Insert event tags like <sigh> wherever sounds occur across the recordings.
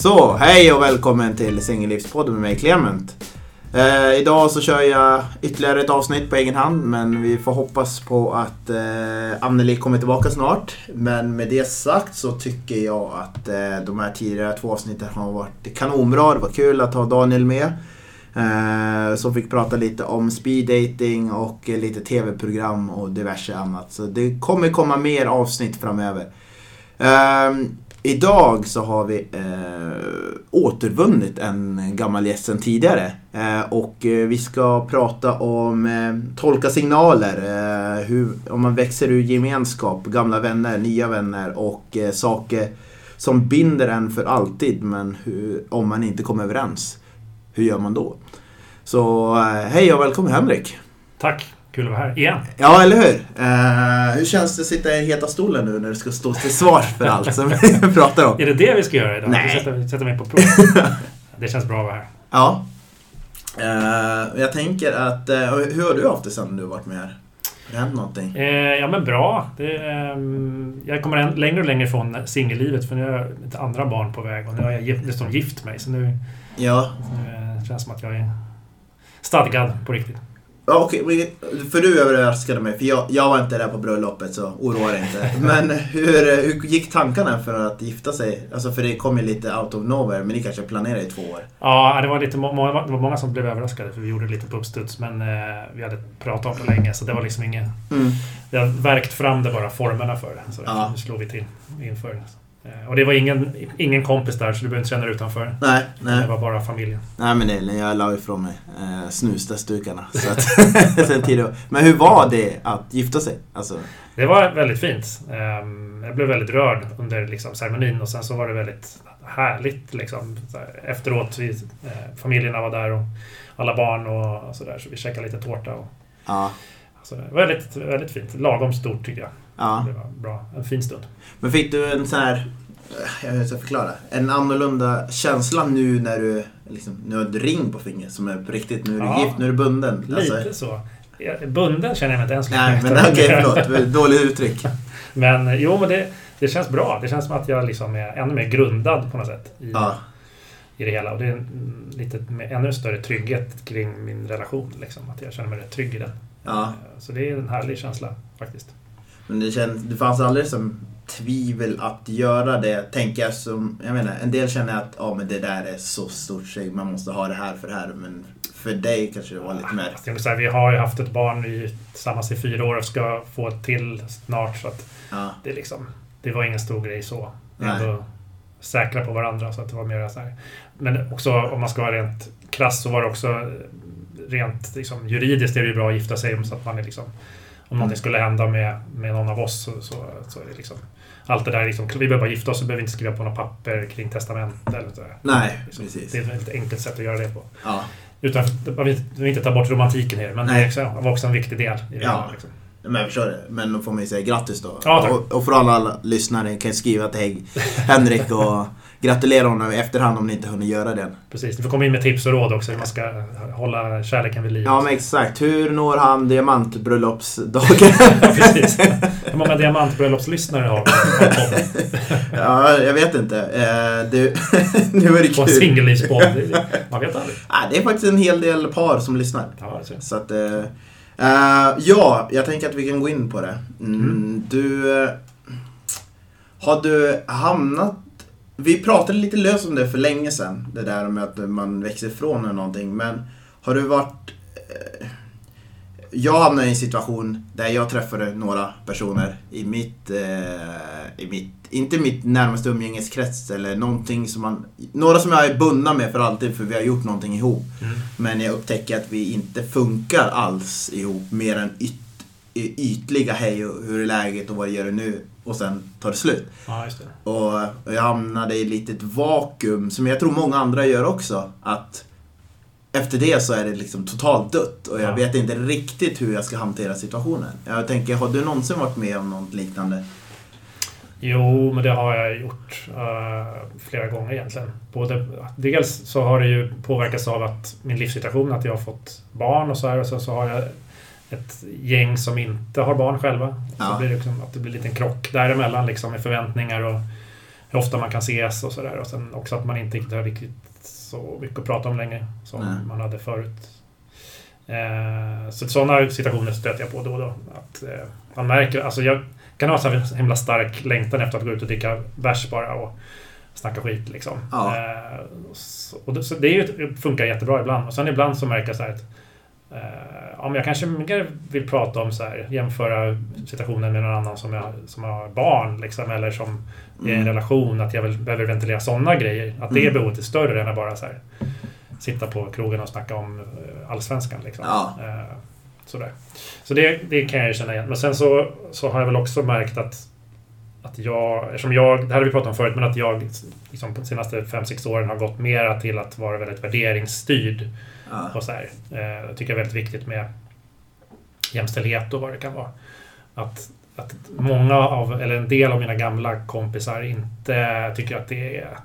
Så, hej och välkommen till Singellivspodden med mig Clement. Eh, idag så kör jag ytterligare ett avsnitt på egen hand men vi får hoppas på att eh, Anneli kommer tillbaka snart. Men med det sagt så tycker jag att eh, de här tidigare två avsnitten har varit kanonbra. Det var kul att ha Daniel med. Eh, som fick prata lite om speed dating och eh, lite tv-program och diverse annat. Så det kommer komma mer avsnitt framöver. Ehm, Idag så har vi eh, återvunnit en gammal gäst sen tidigare. Eh, och eh, vi ska prata om eh, tolka signaler, eh, hur, om man växer ur gemenskap, gamla vänner, nya vänner och eh, saker som binder en för alltid. Men hur, om man inte kommer överens, hur gör man då? Så eh, hej och välkommen Henrik! Tack! Kul att vara här igen. Ja, eller hur? Uh, hur känns det att sitta i heta stolen nu när du ska stå till svars för <laughs> allt som vi <laughs> pratar om? Är det det vi ska göra idag? Nej. Sätta, sätta mig på prov? <laughs> det känns bra att vara här. Ja. Uh, jag tänker att... Uh, hur har du haft det sen du varit med här? Har hänt någonting? Ja, men bra. Det, um, jag kommer längre och längre från singellivet för nu har jag ett andra barn på väg och nu har jag dessutom gift mig. Så nu, ja. nu känns det som att jag är stadgad på riktigt. Ja, okej, för du överraskade mig, för jag, jag var inte där på bröllopet så oroa dig inte. <laughs> Men hur, hur gick tankarna för att gifta sig? Alltså för det kom ju lite out of nowhere, men ni kanske planerade i två år? Ja, det var, lite, det var många som blev överraskade för vi gjorde lite på uppstuds. Men eh, vi hade pratat om det länge så det var liksom inget... Mm. Vi har verkt fram det bara, formerna för det. Så ja. nu slår vi till inför. Eh, och det var ingen, ingen kompis där så du behöver inte känna dig utanför. Nej, nej. Det var bara familjen. Nej men det, jag la ifrån mig eh, snusdassdukarna. <laughs> men hur var det att gifta sig? Alltså... Det var väldigt fint. Um, jag blev väldigt rörd under liksom, ceremonin och sen så var det väldigt härligt. Liksom, efteråt, vi, eh, familjerna var där och alla barn och sådär. Så vi käkade lite tårta. Och, ja. alltså, väldigt, väldigt fint. Lagom stort tycker jag. Ja. Det var bra. En fin stund. Men fick du en sån här, eh, jag ska förklara, en annorlunda känsla nu när du liksom, nu har ett ring på fingret som är på riktigt, nu är du ja. gift, nu är du bunden. Lite alltså. så. Bunden känner jag mig inte ens Nej, men okej, okay, förlåt. Dåligt uttryck. <laughs> men jo, men det, det känns bra. Det känns som att jag liksom är ännu mer grundad på något sätt. I, ja. i det hela. Och det är en, lite ännu större trygghet kring min relation. Liksom, att jag känner mig rätt trygg i den. Ja. Så det är en härlig känsla faktiskt. Men det, känd, det fanns aldrig som tvivel att göra det, tänker jag. Som, jag menar, en del känner att ja, men det där är så stort så man måste ha det här för det här. Men för dig kanske det var lite mer... Jag säga, vi har ju haft ett barn vi tillsammans i fyra år och ska få ett till snart. Så att ja. det, liksom, det var ingen stor grej så. Vi är ändå säkra på varandra. Så att det var mer så här. Men också om man ska vara rent krass så var det också rent liksom, juridiskt är det ju bra att gifta sig så att man är liksom om mm. någonting skulle hända med, med någon av oss så, så, så är det liksom... Allt det där liksom, vi behöver bara gifta oss så behöver vi inte skriva på något papper kring testamente eller så. Nej, liksom, precis. Det är ett enkelt sätt att göra det på. Ja. Utan att vi inte ta bort romantiken här, men Nej. det var också en viktig del i det ja. här, liksom. Men jag förstår det. Men då får man ju säga grattis då. Ja, och, och för alla, alla lyssnare kan jag skriva till Henrik och gratulera honom i efterhand om ni inte hunnit göra det. Precis, du får komma in med tips och råd också hur man ska hålla kärleken vid liv. Ja, men exakt. Hur når han diamantbröllopsdagen? <laughs> precis. Hur många diamantbröllopslyssnare har vi? ja, jag vet inte. Eh, det, <laughs> nu är det kul. På singellivspodd. Man vet aldrig. Ah, det är faktiskt en hel del par som lyssnar. Ja, så att, uh, ja, jag tänker att vi kan gå in på det. Mm, mm. Du... Uh, har du hamnat vi pratade lite löst om det för länge sedan. Det där med att man växer ifrån eller någonting. Men har du varit... Eh, jag hamnade i en situation där jag träffade några personer i mitt... Eh, i mitt inte mitt närmaste umgängeskrets eller någonting som man... Några som jag är bundna med för alltid för vi har gjort någonting ihop. Mm. Men jag upptäcker att vi inte funkar alls ihop mer än yt, ytliga hej och hur är läget och vad gör du nu? Och sen tar det slut. Ja, det. Och jag hamnade i ett litet vakuum som jag tror många andra gör också. Att efter det så är det liksom totalt dött och jag ja. vet inte riktigt hur jag ska hantera situationen. Jag tänker, har du någonsin varit med om något liknande? Jo, men det har jag gjort uh, flera gånger egentligen. Både, dels så har det ju påverkats av att min livssituation, att jag har fått barn och så här. Och så, så har jag ett gäng som inte har barn själva. Ja. Så blir det liksom, att det blir en liten krock däremellan liksom, med förväntningar och hur ofta man kan ses och sådär. Och sen också att man inte riktigt har riktigt så mycket att prata om längre som Nej. man hade förut. Eh, så sådana situationer stöter jag på då och då. Att, eh, man märker, alltså jag kan ha här himla stark längtan efter att gå ut och dricka bärs bara och snacka skit liksom. Ja. Eh, så, och det, så det ju, funkar jättebra ibland. Och sen ibland så märker jag så här att eh, men jag kanske mer vill prata om så här, jämföra situationen med någon annan som, jag, som har barn liksom, eller som är i en Mm. relation, att jag vill, behöver ventilera sådana grejer. Att det Mm. behovet är större än att bara så här, sitta på krogen och snacka om eh, allsvenskan. Liksom. Ja. Eh, sådär. Så det, det kan jag ju känna igen. Men sen så, så har jag väl också märkt att, att jag, eftersom jag, det här har vi pratat om förut, men att jag liksom, på de senaste 5-6 åren har gått mera till att vara väldigt värderingsstyrd. Ja. Och så här. Eh, jag tycker det är väldigt viktigt med jämställdhet och vad det kan vara. Att, att många av, eller en del av mina gamla kompisar inte tycker att det är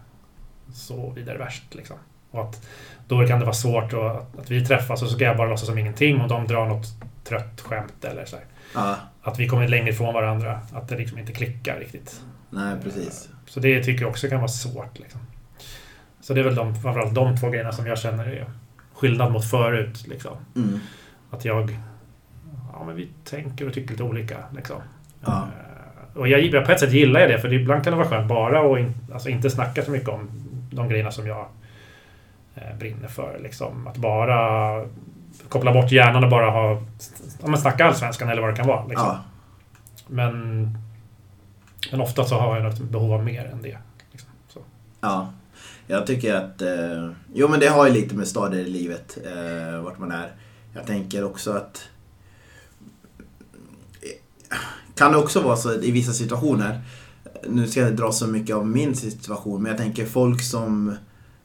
så vidare värst. Liksom. Och att då kan det vara svårt att, att vi träffas och så ska jag bara låtsas som ingenting och de drar något trött skämt eller så här. Ja. Att vi kommer längre ifrån varandra. Att det liksom inte klickar riktigt. Nej, precis. Så det tycker jag också kan vara svårt. Liksom. Så det är väl de, framförallt de två grejerna som jag känner är skillnad mot förut. Liksom. Mm. Att jag... Ja, men vi tänker och tycker lite olika. Liksom. Ja. Eh, Och jag, på ett sätt gillar jag det, för ibland kan det vara skönt bara och in, alltså inte snacka så mycket om de grejerna som jag eh, brinner för. Liksom. Att bara koppla bort hjärnan och bara ha... Ja, men snacka allsvenskan eller vad det kan vara. Liksom. Ja. Men, men ofta så har jag något behov av mer än det. Liksom. Ja. Jag tycker att... Eh, jo, men det har ju lite med stadier i livet, eh, vart man är. Jag tänker också att... Kan det också vara så i vissa situationer, nu ska jag inte dra så mycket av min situation, men jag tänker folk som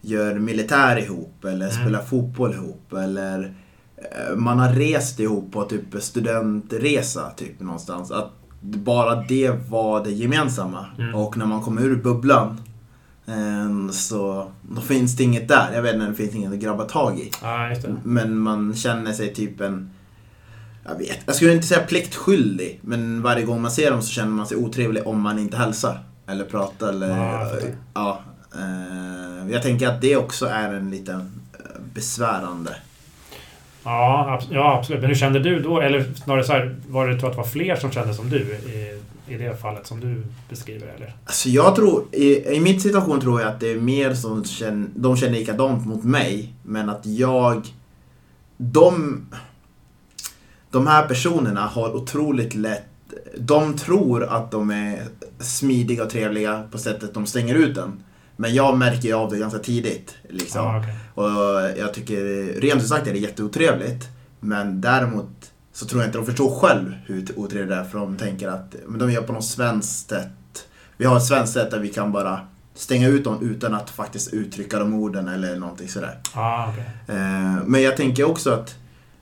gör militär ihop eller Mm. spelar fotboll ihop eller eh, man har rest ihop på typ studentresa typ någonstans. Att bara det var det gemensamma. Mm. Och när man kommer ur bubblan eh, så då finns det inget där. Jag vet inte, det finns inget att grabba tag i. Det. Men man känner sig typ en... Jag vet, jag skulle inte säga pliktskyldig. Men varje gång man ser dem så känner man sig otrevlig om man inte hälsar. Eller pratar eller... Ja, jag fattar. ja, eh, jag tänker att det också är en liten eh, besvärande. Ja, ab ja, absolut. Men hur kände du då? Eller snarare så här, var det tror att det var fler som kände som du i, i det fallet som du beskriver? Eller? Alltså jag tror, i, i min situation tror jag att det är mer som känner, de känner likadant mot mig. Men att jag, de, de här personerna har otroligt lätt, de tror att de är smidiga och trevliga på sättet de stänger ut den. Men jag märker ju av det ganska tidigt. Liksom. Ja, okej. Och jag tycker, rent ut sagt är det jätteotrevligt. Men däremot så tror jag inte de förstår själv hur otrevligt det är. För de tänker att men de gör på något svenskt sätt. Vi har ett svenskt sätt där vi kan bara stänga ut dem utan att faktiskt uttrycka de orden eller någonting sådär. Ja, okej. Eh, Men jag tänker också att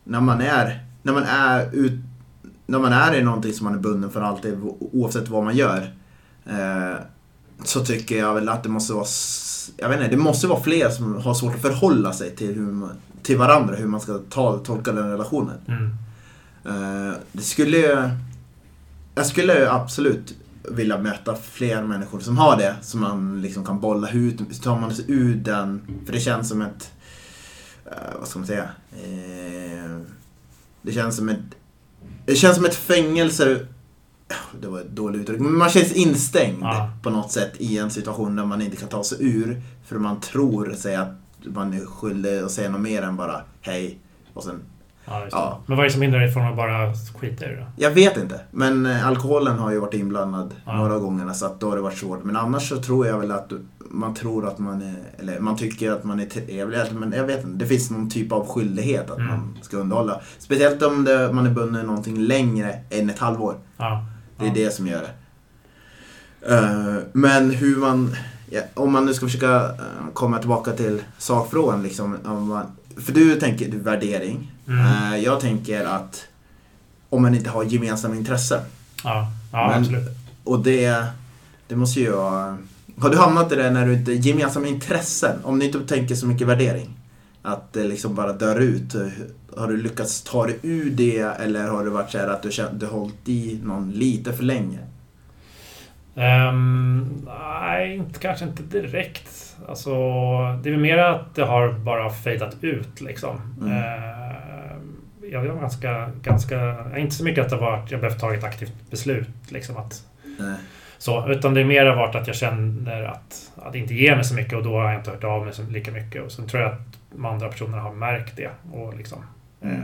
när man är, när man är, ut, när man är i någonting som man är bunden för alltid, oavsett vad man gör. Så tycker jag väl att det måste vara, jag vet inte, det måste vara fler som har svårt att förhålla sig till, hur man, till varandra, hur man ska ta, tolka den relationen. Mm. Eh, Det skulle ju- Jag skulle ju absolut vilja möta fler människor som har det. Som man liksom kan bolla ut. Så tar man sig ur den. För det känns som ett... eh, Vad ska man säga? Eh, Det känns som ett... Det känns som ett fängelse. Det var ett dåligt uttryck. Men man känns instängd Ja. på något sätt i en situation där man inte kan ta sig ur. För man tror sig att man är skyldig att säga något mer än bara hej. Och sen Ja, Ja. Men vad är det som hindrar dig från att bara skita i det då? Jag vet inte, men eh, alkoholen har ju varit inblandad Ja. några gånger så att då har det varit svårt. Men annars så tror jag väl att man tror att man är, eller man tycker att man är trevlig, men jag vet inte. Det finns någon typ av skyldighet att Mm. man ska underhålla. Speciellt om det, man är bunden i någonting längre än ett halvår. Ja. Det är ja. det som gör det. Eh, men hur man, ja, om man nu ska försöka eh, komma tillbaka till sakfrågan liksom. Om man, för du tänker du värdering. Mm. Eh, jag tänker att om man inte har gemensamma intressen. Ja, ja Men- absolut. Och det, det måste ju vara... Har du hamnat i det när du inte... Gemensamma intressen, om du inte tänker så mycket värdering. Att det liksom bara dör ut. Har du lyckats ta dig ur det eller har det varit så här att du, känt, du hållit i någon lite för länge? Um, nej, inte, kanske inte direkt. Alltså, det är väl mer att det har bara fejdat ut liksom. Mm. Uh, jag var ganska, ganska... Inte så mycket att det var att jag behövt ta ett aktivt beslut. Liksom, att. Så, utan det är mer varit att jag känner att, att det inte ger mig så mycket och då har jag inte hört av mig så lika mycket. Och sen tror jag att de andra personerna har märkt det. Och liksom, mm.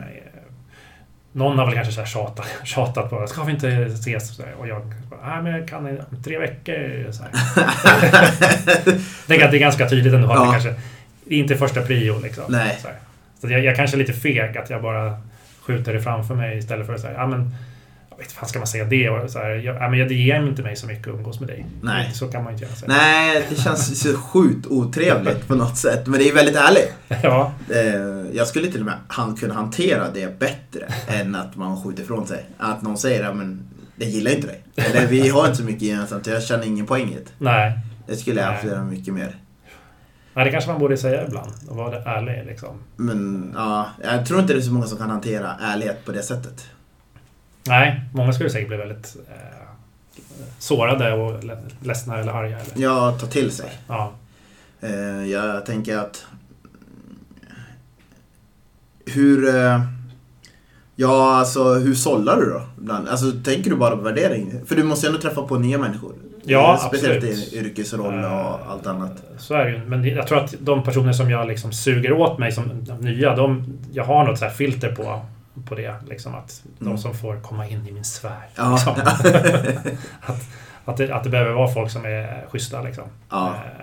någon har väl kanske så här tjatat, <laughs> tjatat på ska vi inte ses? Och jag nej men jag kan om tre veckor. Så Tänk att <laughs> det är ganska tydligt ändå att ja. det kanske det är inte första prio. Liksom. Nej. Så, så jag, jag kanske är lite feg att jag bara skjuter det framför mig istället för att säga ja men vet fan ska man säga det? Och så här, jag, ja, men det ger inte mig så mycket att umgås med dig. Nej. Så kan man inte göra. Säga. Nej, det känns så sjukt otrevligt på något sätt. Men det är väldigt ärligt. <laughs> Ja. Eh, jag skulle till och med han kunna hantera det bättre än att man skjuter ifrån sig. Att någon säger att jag gillar inte dig. Eller vi har inte så mycket gemensamt, jag känner ingen poäng i det. Nej. Det skulle jag absolut göra mycket mer. Nej, det kanske man borde säga ibland. Och vara ärlig liksom. Men ja, jag tror inte det är så många som kan hantera ärlighet på det sättet. Nej, många skulle säkert bli väldigt eh, sårade och ledsna eller arga. Eller? Ja, ta till sig. Ja. Eh, jag tänker att... Hur... Eh, ja, alltså hur sållar du då? Ibland? Alltså, tänker du bara på värdering? För du måste ju ändå träffa på nya människor. Ja, Speciellt absolut. i yrkesroll och uh, allt annat. Så är det ju. Men jag tror att de personer som jag liksom suger åt mig som nya, de, jag har något så filter på på det. Liksom, att mm. de som får komma in i min sfär. Ja. Liksom. <laughs> att, att, det, att det behöver vara folk som är schyssta. Liksom. Ja. Eh,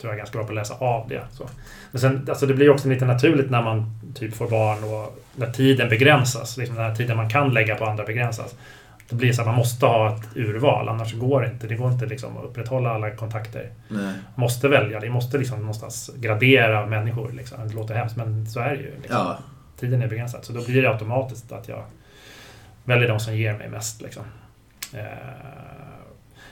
tror jag är ganska bra på att läsa av det. Så. Men sen, alltså det blir också lite naturligt när man typ får barn och när tiden begränsas. Liksom den här tiden man kan lägga på andra begränsas. Då blir det så att man måste ha ett urval, annars går det inte. Det går inte liksom att upprätthålla alla kontakter. Nej. Måste välja, det måste liksom någonstans gradera människor. Liksom. Det låter hemskt, men så är det ju. Liksom. Ja tiden är begränsad. Så då blir det automatiskt att jag väljer de som ger mig mest. Liksom. Eh,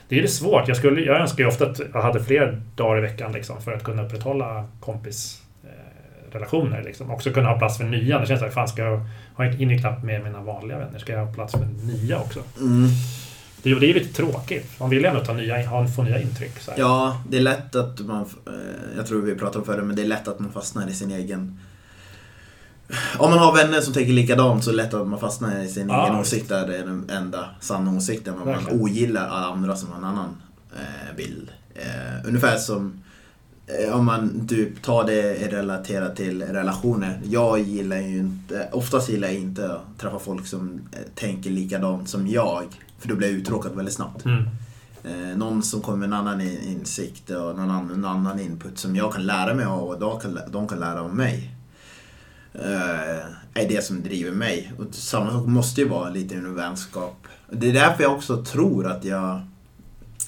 det är lite svårt. Jag, skulle, jag önskar ju ofta att jag hade fler dagar i veckan liksom, för att kunna upprätthålla kompisrelationer. Liksom. Också kunna ha plats för nya. Det känns som fan ska jag ha hinner knappt med mina vanliga vänner. Ska jag ha plats för nya också? Mm. Det, det är lite tråkigt. Man vill ändå ta nya, få nya intryck. Ja, det är lätt att man... Eh, jag tror vi pratade om förut, men det är lätt att man fastnar i sin egen om man har vänner som tänker likadant så är det lätt att man fastnar i sin ja. egen åsikt där det är den enda sanna åsikten. Och man ogillar alla andra som har en annan eh, bild. Eh, ungefär som eh, om man typ tar det relaterat till relationer. Jag gillar ju inte, oftast gillar jag inte att träffa folk som eh, tänker likadant som jag. För då blir jag uttråkad väldigt snabbt. Mm. Eh, någon som kommer med en annan insikt och någon annan, en annan input som jag kan lära mig av och de kan, de kan lära av mig är det som driver mig. Och samma sak måste ju vara lite en vänskap. Det är därför jag också tror att jag...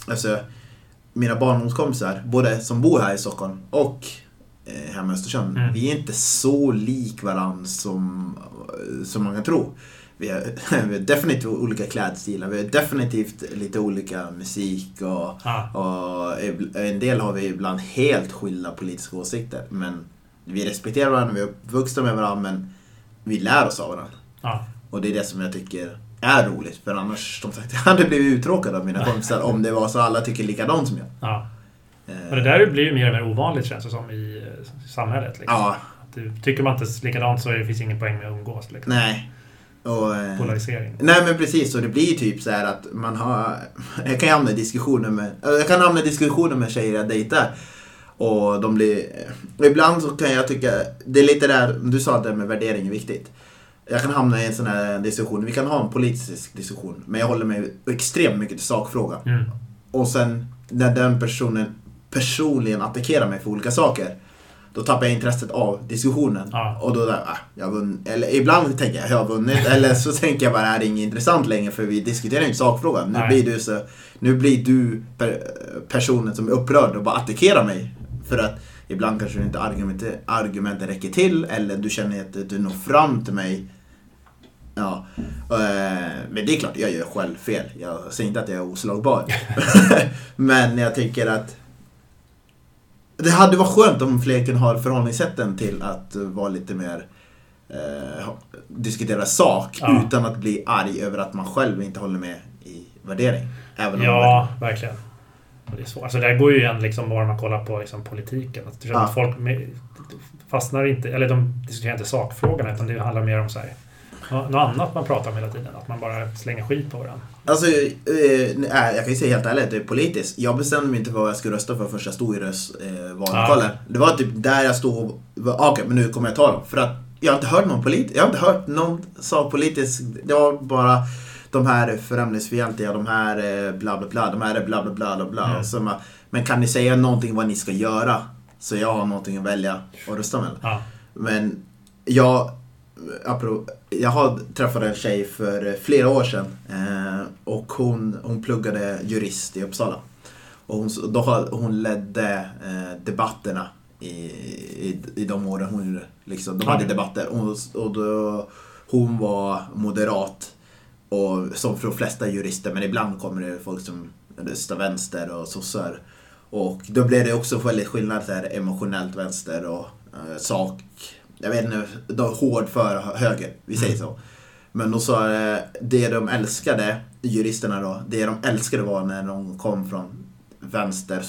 Alltså, mina barndomskompisar, både som bor här i Stockholm och eh, hemma i Östersund. Mm. Vi är inte så lik varandra som, som man kan tro. Vi har, <laughs> vi har definitivt olika klädstilar, vi har definitivt lite olika musik och, ah. och en del har vi ibland helt skilda politiska åsikter. Men vi respekterar varandra, vi är uppvuxna med varandra men vi lär oss av varandra. Ja. Och det är det som jag tycker är roligt. För annars, som sagt, <laughs> jag hade blivit uttråkad av mina kompisar om det var så alla tycker likadant som jag. Ja. Eh. Men det där blir ju mer och mer ovanligt känns det som i samhället. Liksom. Ja. tycker man inte likadant så det finns ingen poäng med att umgås. Liksom. Nej. Och, eh, Polarisering. Nej men precis, och det blir typ så här att man har... <laughs> Jag kan hamna i diskussioner med, jag kan hamna i diskussioner med tjejer jag dejtar. Och de blir... Ibland så kan jag tycka, det är lite där, du sa att det med värdering är viktigt. Jag kan hamna i en sån här diskussion, vi kan ha en politisk diskussion, men jag håller mig extremt mycket till sakfrågan. Mm. Och sen när den personen personligen attackerar mig för olika saker, då tappar jag intresset av diskussionen. Ja. Och då där, ah, jag vunnit. Eller ibland tänker jag, jag har vunnit. <laughs> eller så tänker jag bara, det här är inget intressant längre för vi diskuterar inte sakfrågan. Nu blir du så, nu blir du per, personen som är upprörd och bara attackerar mig för att ibland kanske inte argumenten, argumenten räcker till eller du känner att du når fram till mig. Ja, eh, men det är klart, jag gör själv fel. Jag säger inte att jag är oslagbar. <laughs> men jag tycker att det hade varit skönt om fler kunde ha förhållningssätten till att vara lite mer eh, diskutera sak ja. utan att bli arg över att man själv inte håller med i värdering. Även ja, om verkligen. Det är svårt. Alltså, det går ju igen liksom bara man kollar på liksom, politiken. Att, ja. att folk fastnar inte, eller de diskuterar inte sakfrågorna utan det handlar mer om så här, något annat man pratar om hela tiden. Att man bara slänger skit på varandra. Alltså, eh, jag kan ju säga helt ärligt, det är politiskt. Jag bestämde mig inte för vad jag skulle rösta för första jag stod i röstvallokalen. Eh, det var typ där jag stod och, okej okay, men nu kommer jag ta dem. För att jag har inte hört någon politisk, jag har inte hört någon sa politisk, det var bara de här är främlingsfientliga, de här är bla bla bla, de här är bla bla bla bla. Mm. Så, men kan ni säga någonting vad ni ska göra? Så jag har någonting att välja och rösta med. Ja. Men jag, jag har träffat en tjej för flera år sedan eh, och hon, hon pluggade jurist i Uppsala. Och hon, då, hon ledde eh, debatterna i, i, i de åren hon liksom, de hade debatter. Och, och då, hon var moderat och som för de flesta jurister, men ibland kommer det folk som röstar vänster och sossar. Och då blir det också väldigt skillnad här emotionellt vänster och uh, sak. Jag vet inte, då, hård för höger, vi säger mm. så. Men då sa det de älskade, juristerna då, det de älskade var när de kom från vänster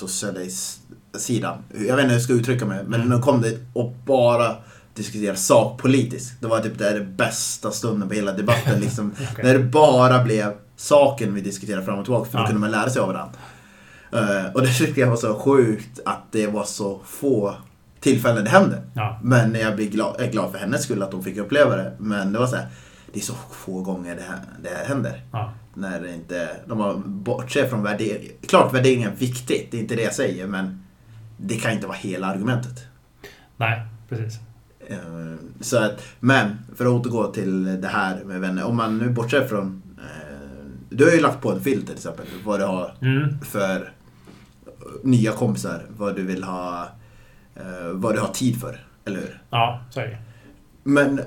sidan. Jag vet inte hur jag ska uttrycka mig, men mm. de kom dit och bara diskutera sakpolitiskt. Det var typ det, det bästa stunden på hela debatten. Liksom, <laughs> okay. När det bara blev saken vi diskuterade fram och tillbaka. För då kunde man lära sig av varandra. Uh, och det tyckte jag var så sjukt att det var så få tillfällen det hände. Ja. Men jag blir glad, är glad för hennes skull att hon fick uppleva det. Men det var så här, det är så få gånger det, här, det händer. Ja. När det inte, de har bortsett från värdering. Klart värdering är viktigt, det är inte det jag säger. Men det kan inte vara hela argumentet. Nej, precis. Eh, så att, men, för att återgå till det här med vänner. Om man nu bortser från... Eh, du har ju lagt på en filter till exempel. Vad du har mm. för nya kompisar. Vad du vill ha... Eh, vad du har tid för. Eller hur? Ja, så är det. Men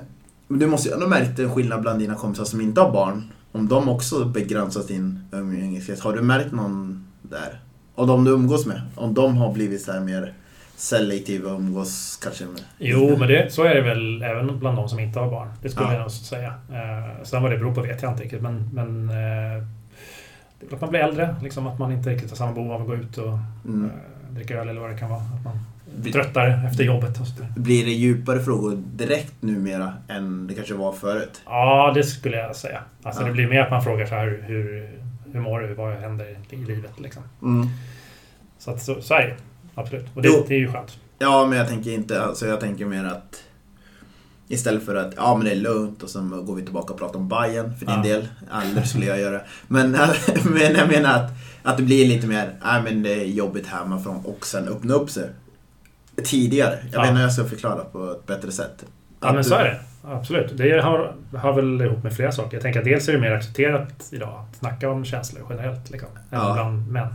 du måste ju ändå märkt en skillnad bland dina kompisar som inte har barn. Om de också begränsar sin umgängeskrets. Har du märkt någon där? Och de du umgås med. Om de har blivit så här mer selektiva och umgås kanske med... Jo, men det, så är det väl även bland de som inte har barn. Det skulle ja. jag nog säga. Eh, sen vad det beror på vet jag inte riktigt, men, men eh, att man blir äldre, liksom, att man inte riktigt har samma behov av att gå ut och mm. eh, dricka öl eller vad det kan vara. Att man blir tröttare efter jobbet. Och så blir det djupare frågor direkt numera än det kanske var förut? Ja, det skulle jag säga. Alltså, ja. Det blir mer att man frågar så här, hur, hur mår du? Vad händer i livet? Liksom. Mm. Så, att, så, så är det absolut. Och det, det är ju skönt. Ja, men jag tänker inte, alltså jag tänker mer att Istället för att, ja men det är lugnt och sen går vi tillbaka och pratar om Bayern för din ja. del. Aldrig skulle jag göra. Men, <laughs> men jag menar att, att det blir lite mer, nej men det är jobbigt hemifrån och sen öppna upp sig. Tidigare. Jag ja. vet inte hur jag ska förklara på ett bättre sätt. Ja men så är det. Absolut. Det har, har väl ihop med flera saker. Jag tänker att dels är det mer accepterat idag att snacka om känslor generellt. Liksom, ja. bland män.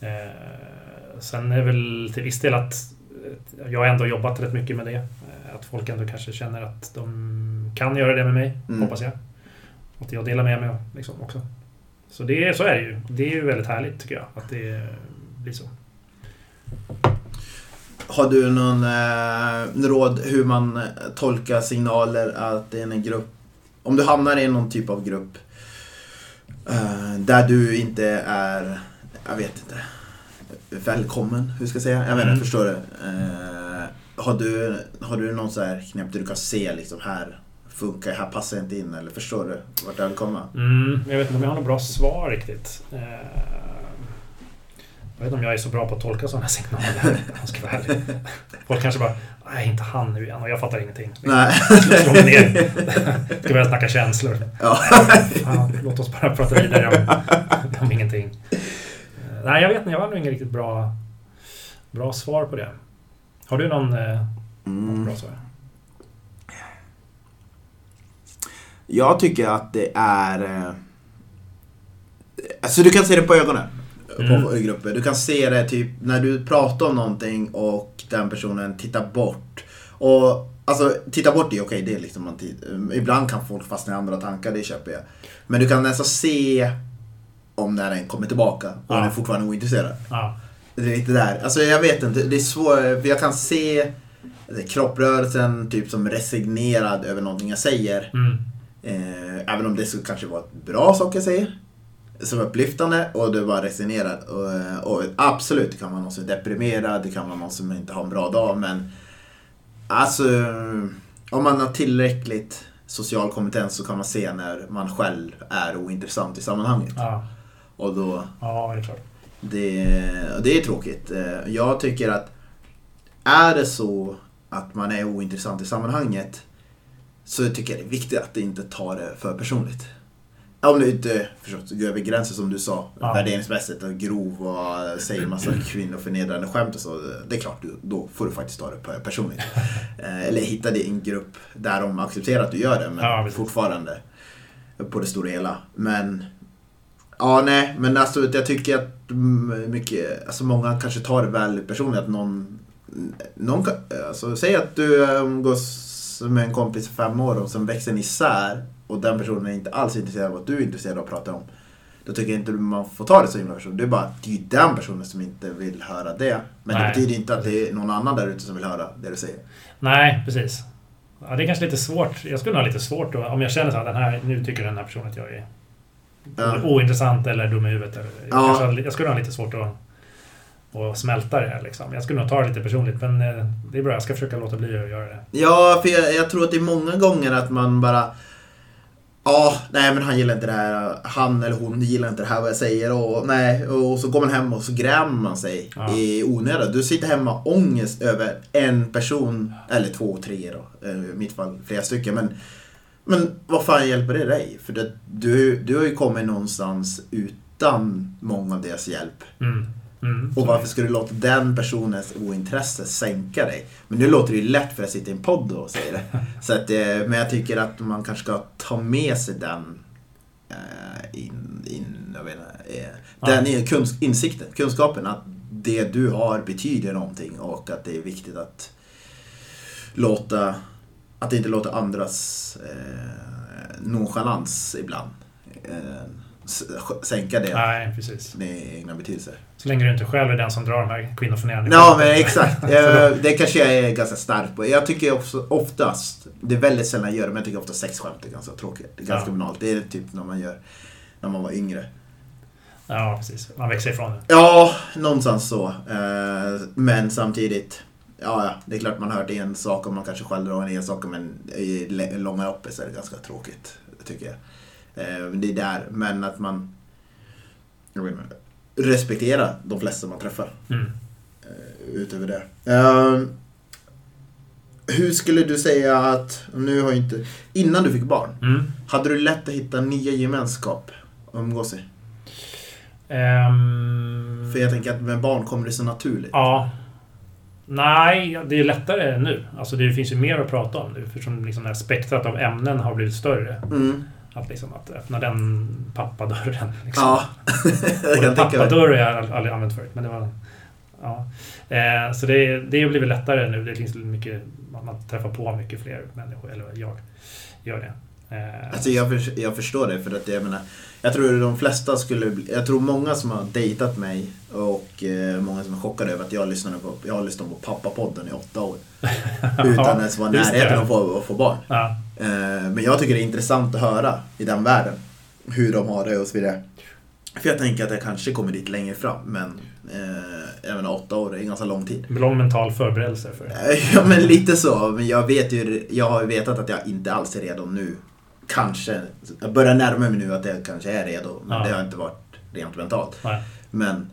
Eh, sen är väl till viss del att jag har ändå jobbat rätt mycket med det. Eh, att folk ändå kanske känner att de kan göra det med mig, mm. hoppas jag. Att jag delar med mig liksom också. Så, det, så är det ju. Det är ju väldigt härligt tycker jag, att det blir så. Har du någon eh, råd hur man tolkar signaler att det är en grupp, om du hamnar i någon typ av grupp eh, där du inte är, jag vet inte, välkommen, hur ska jag säga? Jag vet inte, mm. förstår du? Eh, har du? Har du någon så här knep där du kan se liksom här funkar, här passar jag inte in eller förstår du vart jag vill komma? Mm, jag vet inte om jag har något bra svar riktigt. Eh, jag vet inte om jag är så bra på att tolka sådana signaler. Jag ska vara ärlig. Folk kanske bara, nej inte han nu igen och jag fattar ingenting. Nej. Slå mig ner. Ska börja snacka känslor. Ja. Fan, låt oss bara prata vidare om, om ingenting. Nej, jag vet inte. Jag har nog inget riktigt bra, bra svar på det. Har du någon, eh, mm. någon bra svar? Jag tycker att det är... Eh, alltså du kan se det på ögonen. Mm. På grupper. Du kan se det typ när du pratar om någonting och den personen tittar bort. Och Alltså, titta bort det, okej, okay, det är liksom man Ibland kan folk fastna i andra tankar, det köper jag. Men du kan nästan se om när den kommer tillbaka och ja. den är fortfarande ointresserad. Ja. Det är lite där. Alltså jag vet inte, det är svårt. Jag kan se kropprörelsen typ som resignerad över någonting jag säger. Mm. Eh, även om det skulle kanske vara ett bra sak jag säger. som upplyftande och du var resignerad. Och, och absolut, det kan vara någon som är deprimerad, det kan vara någon som inte har en bra dag, men alltså om man har tillräckligt social kompetens så kan man se när man själv är ointressant i sammanhanget. Ja, Och då, ja det är klart. det, det är tråkigt. Eh, Jag tycker att är det så att man är ointressant i sammanhanget så tycker jag det är viktigt att inte ta det för personligt. Om du inte förstås, går över gränsen som du sa, Ja. värderingsmässigt och grov och säger massa <clears throat> kvinnoförnedrande skämt och så. Det är klart, då får du faktiskt ta det per- personligt. <laughs> Eh, Eller hitta din grupp där de accepterar att du gör det, men Ja, fortfarande på det stora hela. Men Ja, nej, men alltså jag tycker att mycket, alltså många kanske tar det väl personligt att någon, någon alltså säg att du eh, umgås med en kompis i fem år och sen växer ni isär och den personen är inte alls intresserad av vad du är intresserad av att prata om. Då tycker jag inte man får ta det så himla personligt. Det är bara att det är den personen som inte vill höra det. Men det Nej. betyder inte att det är någon annan där ute som vill höra det du säger. Nej, precis. Ja, det är kanske lite svårt. Jag skulle nog ha lite svårt då, om jag känner så att den här, nu tycker den här personen att jag är Ja. ointressant eller dum i huvudet. Eller, Ja. jag skulle ha lite svårt att, att smälta det här. Liksom. Jag skulle nog ta det lite personligt, men eh, det är bra. Jag ska försöka låta bli att göra det. Ja, för jag, jag tror att det är många gånger att man bara Ja, nej men han gillar inte det här. Han eller hon gillar inte det här vad jag säger. Och, nej, och så går man hem och så grämer man sig Ja. i onödan. Du sitter hemma ångest över en person, eller två, tre då. eh, I mitt fall flera stycken. Men, men vad fan hjälper det dig? För det, du, du har ju kommit någonstans utan många av deras hjälp. Mm. Mm. Och varför ska du låta den personens ointresse sänka dig? Men nu låter det ju lätt för att sitter i en podd och säger det. <laughs> Så att, eh, men jag tycker att man kanske ska ta med sig den eh, in, in, jag vet inte, eh, den i- kunsk, insikten, kunskapen att det du har betyder någonting och att det är viktigt att låta, att inte låta andras eh, nonchalans ibland eh, sänka det, Nej, precis. med egna betydelser. Så länge du inte själv är den som drar de här kvinnoförnedrande Ja, men exakt. <laughs> Det kanske jag är ganska stark på. Jag tycker också oftast, det är väldigt sällan jag gör det, men jag tycker ofta sexskämt är ganska tråkigt. Det är ganska Ja. banalt. Det är typ när man gör när man var yngre. Ja, precis. Man växer ifrån det. Ja, någonstans så. Eh, Men samtidigt, ja, ja, det är klart man har hört en sak och man kanske själv drar en sak, men i långa loppet så är det ganska tråkigt, tycker jag. Eh, Det är där, men att man respekterar de flesta man träffar. Mm. eh, utöver det. Ehm, hur skulle du säga att, nu har inte, innan du fick barn, Mm. hade du lätt att hitta nya gemenskap att umgås i? Ehm, För jag tänker att med barn kommer det så naturligt. Ja. Nej, det är lättare nu. Alltså det finns ju mer att prata om nu. Eftersom liksom det här spektrat av ämnen har blivit större. Mm. Att, liksom, att öppna den pappadörren. <laughs> Liksom. Ja, <laughs> jag kan pappadörr har jag aldrig- använt förut. Men det var, ja. eh, så det, det har blivit lättare nu. Det finns mycket, man träffar på mycket fler människor. Eller jag gör det. Eh, Alltså jag, för, jag förstår det för att jag menar Jag tror de flesta skulle Jag tror många som har dejtat mig och eh, många som är chockade över att jag lyssnade på Jag har lyssnat på pappapodden i åtta år. <laughs> Utan ens vara i närheten av att få, att få barn. ja. Eh, Men jag tycker det är intressant att höra i den världen. Hur de har det och så vidare. För jag tänker att jag kanske kommer dit längre fram. Men eh, menar, åtta år är en ganska lång tid. Lång mental förberedelse för det. <laughs> Ja men lite så. Men jag vet ju, jag har vetat att jag inte alls är redo nu. Kanske. Jag börjar närma mig nu att jag kanske är redo. Men Ja. det har inte varit rent mentalt. Nej. Men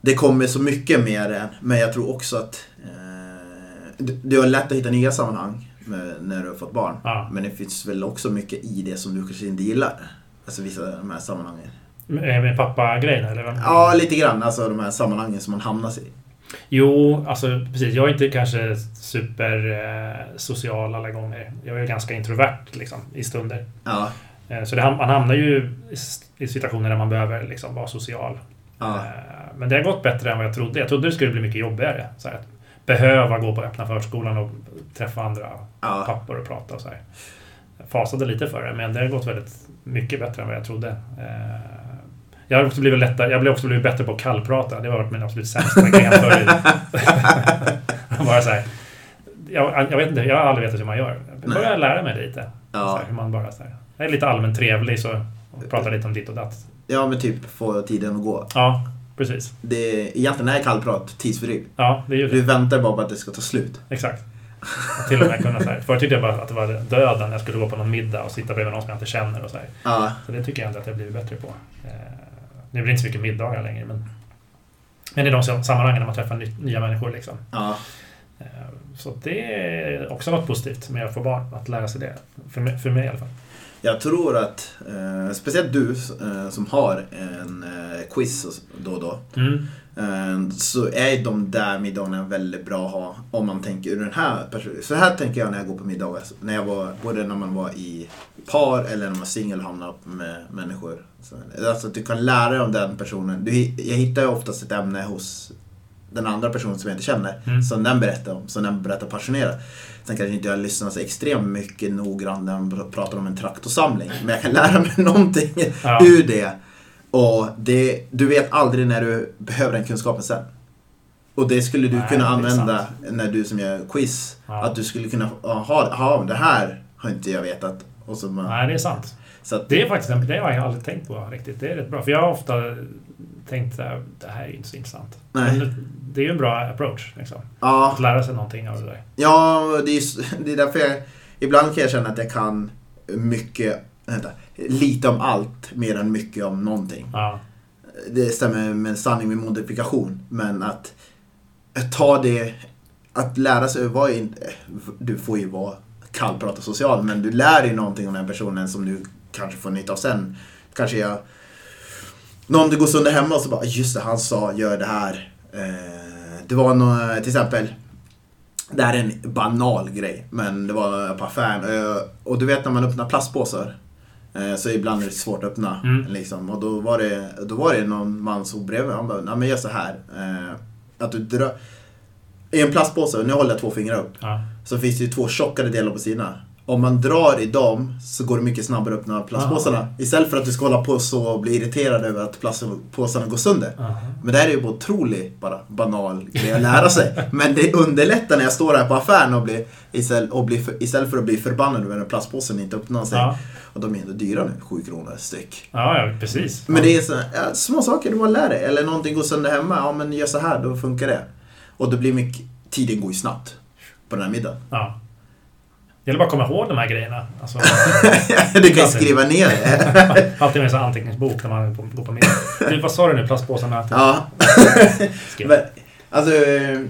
det kommer så mycket mer än. Men jag tror också att eh, du, du har lätt att hitta nya sammanhang med, när du har fått barn. Ja. Men det finns väl också mycket i det som du kanske inte gillar. Alltså vissa av de här sammanhangen. Med med pappa-grejen eller? vad? Ja, lite grann. Alltså de här sammanhangen som man hamnar i. Jo, alltså precis. Jag är inte kanske super eh, social alla gånger. Jag är ganska introvert liksom, i stunder. Ja. Eh, så det, man hamnar ju i situationer där man behöver liksom, vara social. Ja. Eh, men det har gått bättre än vad jag trodde. Jag trodde det skulle bli mycket jobbigare. Så här, att behöva gå på öppna förskolan och träffa andra Ja. pappor och prata och så här. Jag fasade lite för det, men det har gått väldigt mycket bättre än vad jag trodde. Eh, Jag har också blivit lättare, jag har också blivit bättre på att kallprata. Det har varit min absolut sämsta gren förut. <laughs> bara så här, jag, jag vet inte, jag har aldrig vetat hur man gör. Jag börjar lära mig lite. Så Ja. här, hur man bara så här, jag är lite allmänt trevlig så pratar lite om ditt och datt. Ja, men typ få tiden att gå. Ja, precis. Det, egentligen är kallprat tidsfördriv. Ja, det är ju Du väntar bara på att det ska ta slut. Exakt. Och till och med kunna så här. Förr tyckte jag bara att det var döden när jag skulle gå på någon middag och sitta bredvid någon som jag inte känner och så här. Ja, Så det tycker jag inte att jag blivit bättre på. Nu blir det inte så mycket middagar längre, men... Men i de sammanhangen när man träffar ny, nya människor liksom. ja. Eh, Så det är också något positivt med att få barn, att lära sig det. För mig, för mig i alla fall. Jag tror att, eh, speciellt du eh, som har en eh, quiz då och då. Mm. Eh, så är de där middagarna väldigt bra att ha om man tänker ur den här perspektivet. Så här tänker jag när jag går på middagar. När jag var, både när man var i par eller när man var singel och hamnade upp med människor. Så, alltså att du kan lära dig om den personen. Du, jag hittar ju oftast ett ämne hos den andra personen som jag inte känner. Mm. Som den berättar om, som den berättar passionerat. Sen kanske inte jag lyssnar så extremt mycket noggrant när de pr- pratar om en traktorsamling. Men jag kan lära mig <laughs> någonting Ja. ur det. Och det, du vet aldrig när du behöver den kunskapen sen. Och det skulle du Nej, kunna använda när du som gör quiz. Ja. Att du skulle kunna ha, ha det här har inte jag vetat. Och så, bara- Nej, det är sant. så att, Det är faktiskt en, det har jag aldrig tänkt på riktigt. Det är rätt bra. För jag har ofta tänkt här, det här är inte så intressant. Nej. Men det är ju en bra approach. Liksom. ja, Att lära sig någonting av det där. Ja, det är, <laughs> det är därför jag... Ibland kan jag känna att jag kan mycket, vänta, lite om allt mer än mycket om någonting. Ja, Det stämmer med en sanning med modifikation. Men att, ta det, att lära sig, vara inte, du får ju vara kallprata social, men du lär dig någonting om den personen som du kanske får nytta av sen. Kanske jag, någon du går sönder hemma och så bara, just det, han sa, gör det här. Eh, det var nå till exempel, det här är en banal grej, men det var på affären. eh, Och du vet när man öppnar plastpåsar. Eh, Så ibland är det svårt att öppna. Mm. Liksom. Och då var, det, då var det någon man som bredvid Han bara, nej men gör så här. eh, Att du drar... I en plastpåse, nu håller jag två fingrar upp. ja. Så finns det ju två tjockare delar på sidorna. Om man drar i dem så går det mycket snabbare att öppna plastpåsarna. Istället för att du ska hålla på så och bli irriterad över att plastpåsarna går sönder. Aha. Men det här är ju bara otroligt bara banal grej att lära sig. <laughs> Men det underlättar när jag står här på affären och blir, istället, och blir för, istället för att bli förbannad över att plastpåsen inte öppnar sig. Ja. Och de är ändå dyra nu, 7 kronor styck. Ja, ja, precis. Men det är så, ja, små saker du bara lär dig. Eller någonting går sönder hemma, ja men gör så här, då funkar det. Och då blir mycket, tiden går ju snabbt på den här middagen. Ja. Det gäller bara att komma ihåg de här grejerna. Alltså, <laughs> du kan skriva ner det. <laughs> alltid med en anteckningsbok när man går på middag. Du, vad sa du nu? Plastpåsarna? ja. <laughs> Men, alltså, eh,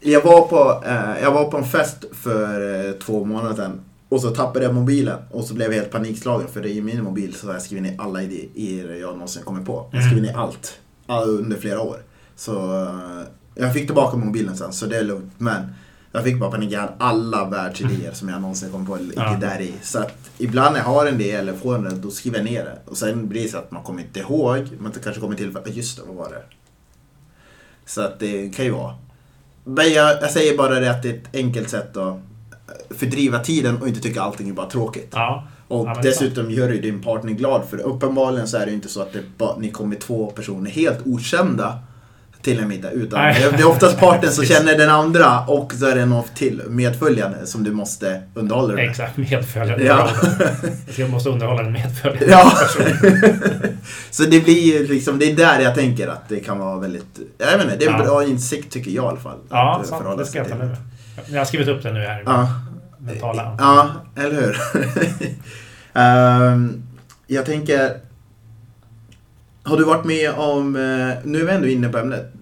jag var, på, eh, jag var på en fest för eh, två månader sedan. Och så tappade jag mobilen och så blev jag helt panikslagen för i min mobil så har jag skrivit ner alla idéer jag någonsin kommit på. Jag har skrivit ner allt. all- Under flera år. Så eh, jag fick tillbaka mobilen sen så det är lugnt. Men jag fick bara panik. Jag hade alla världsidéer som jag någonsin kommit på ligger Ja. där i. Så att ibland när jag har en del eller får en del, då skriver jag ner det. Och sen blir det så att man kommer inte ihåg. Man kanske kommer till för just det, vad var det? Så att det kan ju vara. Men jag, jag säger bara det att det är ett enkelt sätt att fördriva tiden och inte tycka allting är bara tråkigt. Ja. Och Ja, det dessutom gör ju din partner glad för uppenbarligen så är det ju inte så att det ni kommer två personer helt okända till en middag. Utan det är- det är oftast partnern som <laughs> känner den andra och så är det någon till medföljande som du måste underhålla dig med. Exakt, medföljande. Ja. <laughs> Jag måste underhålla en medföljande Ja. <laughs> så det blir liksom, det är där jag tänker att det kan vara väldigt, jag vet inte, det är en Ja. bra insikt tycker jag i alla fall. Ja, att sant. det ska jag ta med mig. Jag har skrivit upp det nu här. Ja. Mentala. Ja, eller hur? Ehm, jag tänker... Har du varit med om... eh, nu är vi ändå inne på ämnet.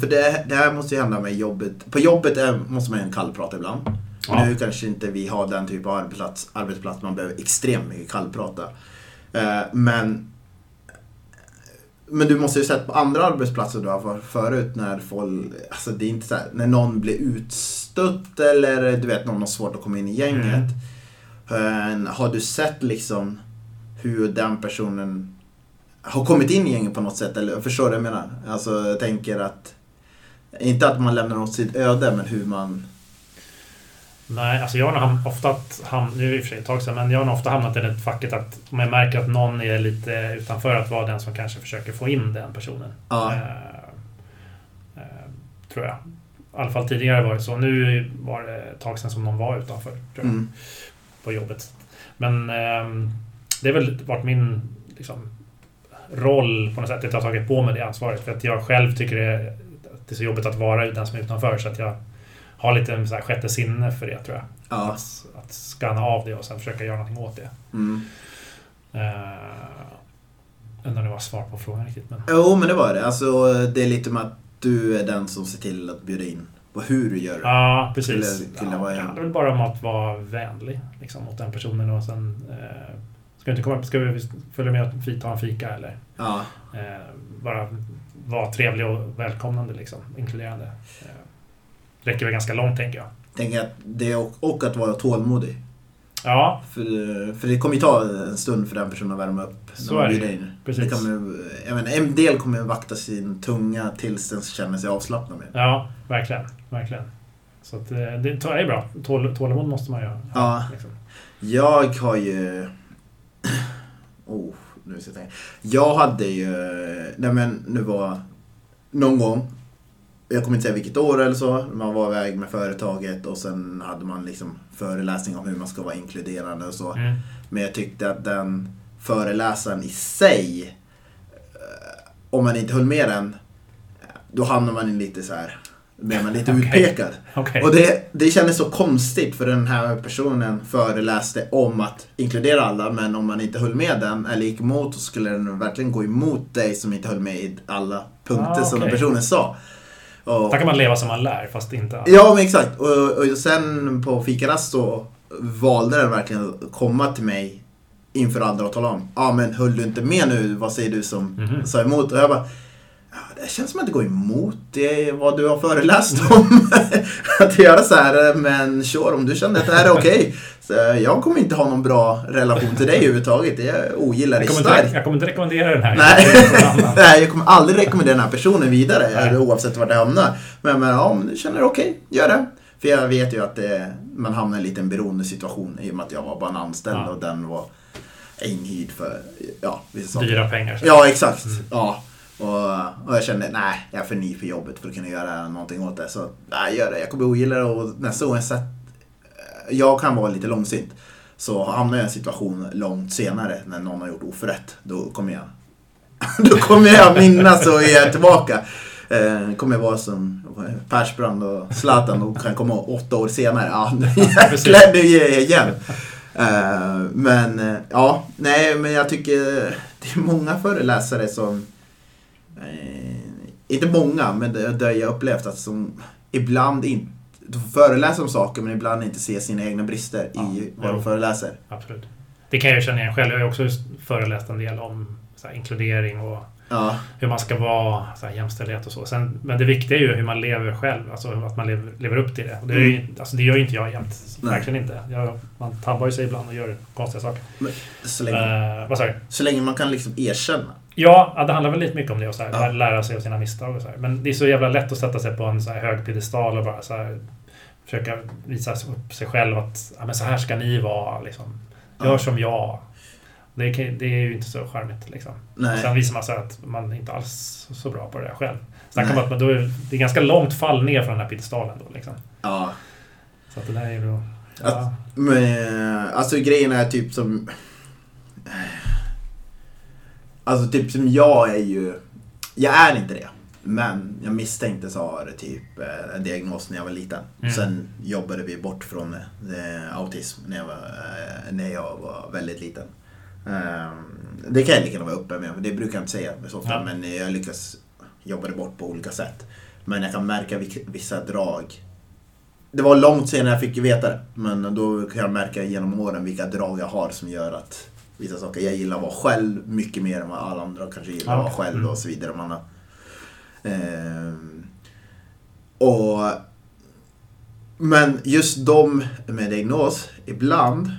För det, det här måste ju hända med jobbet. På jobbet är, måste man ju kallprata ibland. Ja. Nu kanske inte vi har den typen av arbetsplats, arbetsplats man behöver extremt mycket kallprata. Eh, men... Men du måste ju sett på andra arbetsplatser du har varit förut när folk, alltså det är inte så här, när någon blir utstött eller du vet någon har svårt att komma in i gänget. Eh, har du sett liksom hur den personen har kommit in i gänget på något sätt? Eller förstår du vad jag menar? Alltså jag tänker att, inte att man lämnar åt sitt öde men hur man, Nej, alltså jag har ofta ham- nu är det i och för sig ett tag sedan, men jag har ofta hamnat i det facket att om jag märker att någon är lite utanför att vara den som kanske försöker få in den personen. ja. Eh, eh, tror jag. I alla fall tidigare var det så. Nu var det ett tag sedan som någon var utanför tror jag, Mm. på jobbet. Men ehm, det har väl varit min liksom, roll på något sätt. Att jag har tagit på mig det ansvaret. För att jag själv tycker det är, det är så jobbigt att vara den som är utanför. Så att jag har lite så här sjätte sinne för det tror jag. Ja. Att, att skanna av det och sen försöka göra någonting åt det. Mm. Uh, undrar om det var svar på frågan riktigt. Men... Jo, men det var det. Alltså, det är lite med att du är den som ser till att bjuda in på hur du gör det. Ja, precis. Till- till ja, det handlar väl bara om att vara vänlig liksom, mot den personen och sen... Eh, ska, du inte komma, ska vi följa med och ta en fika eller? Ja. Eh, bara vara trevlig och välkomnande, liksom, inkluderande. Eh, räcker väl ganska långt, tänker jag. Tänker att det och, och att vara tålmodig. Ja, För, för det kommer ju ta en stund för den personen att värma upp. Så är det in. Precis. Det kommer, menar, en del kommer vakta sin tunga tills den känner sig avslappnad med. ja verkligen. verkligen. Så att, eh, det är bra. Tål, tålamod måste man ju ha. Ja. Liksom. Jag har ju... Oh, nu ska jag tänka. Jag hade ju... Nej men, nu var... Någon gång. Jag kommer inte säga vilket år eller så. Man var iväg med företaget och sen hade man liksom föreläsning om hur man ska vara inkluderande och så. Mm. Men jag tyckte att den föreläsaren i sig, eh, om man inte höll med den, då hamnar man i lite så här, blir man lite Okej. utpekad. Okej. Och det, det kändes så konstigt för den här personen föreläste om att inkludera alla men om man inte höll med den eller gick emot så skulle den verkligen gå emot dig som inte höll med i alla punkter Ah, som den personen sa. Och, Där kan man leva som man lär, fast inte... Ja, men exakt. Och, och sen på fikarast så valde den verkligen att komma till mig inför andra och tala om. Ja, men höll du inte med nu? Vad säger du som Mhm. sa emot? Och jag bara, det känns som att det går emot det vad du har föreläst om. <laughs> att göra så här, men sure, om du känner att det här är okej. Så jag kommer inte ha någon bra relation till dig överhuvudtaget. Jag ogillar dig starkt. jag kommer inte rekommendera den här. Nej. Jag kommer aldrig rekommendera den här personen vidare, Nej. oavsett vart det hamnar. Men, men ja, om du känner det okej, gör det. För jag vet ju att det, man hamnar i en liten beroendesituation i och med att jag var bara en anställd Ja. och den var inhyrd för ja, vissa saker. Dyra pengar. så. Ja, exakt. Mm. Ja. Och, och jag kände, nej, jag är för ny för jobbet för att kunna göra någonting åt det. Så, nej, gör det. Jag kommer ogilla det och nästa gång jag sett... Jag kan vara lite långsint. Så hamnar jag i en situation långt senare när någon har gjort oförrätt, då kommer jag... <laughs> då kommer jag minnas och ge tillbaka. Eh, kommer jag vara som Persbrandt och Zlatan och kan komma åtta år senare. Ja, jäklar, nu ger jag igen. Eh, men eh, ja, nej men jag tycker det är många föreläsare som eh, inte många, men det jag upplevt att som ibland inte de föreläser om saker men ibland inte ser sina egna brister Ja, i vad de föreläser. Absolut. Det kan jag känna igen själv. Jag har också föreläst en del om här, inkludering och Ja, hur man ska vara, så här, jämställdhet och så. Sen, men det viktiga är ju hur man lever själv, alltså att man lever, lever upp till det. Och det, är ju, alltså, det gör ju inte jag jämt. Verkligen inte. Jag, man tabbar ju sig ibland och gör konstiga saker. så länge, Uh, så länge man kan liksom erkänna. Ja, ja, det handlar väl lite mycket om det och så här, Ja. lära sig av sina misstag och så här. Men det är så jävla lätt att sätta sig på en så hög piedestal och bara så här, försöka visa upp sig själv att ja, men så här ska ni vara. Liksom. Gör Ja. som jag. Det, kan, det är ju inte så charmigt. Liksom. Nej. Sen visar man sig att man inte alls är så bra på det där själv. Om att man då är, det är ganska långt fall ner från den här piedestalen då. Liksom. Ja. Så att det där är ju då... Att- Ja, Men, alltså grejen är typ som... Alltså typ som jag är ju... Jag är inte det. Men jag misstänktes ha typ eh, en diagnos när jag var liten. Mm. Sen jobbade vi bort från eh, autism när jag, var, eh, när jag var väldigt liten. Ehm, det kan jag lika gärna vara uppe med, det brukar jag inte säga så fall. Ja. Men jag lyckas jobba det bort på olika sätt. Men jag kan märka vissa drag. Det var långt sedan jag fick veta det. Men då kan jag märka genom åren vilka drag jag har som gör att vissa saker. Jag gillar att vara själv mycket mer än vad alla andra kanske gillar att vara Ja. själv Mm. och så vidare. Man har, ehm, och men just de med diagnos, ibland,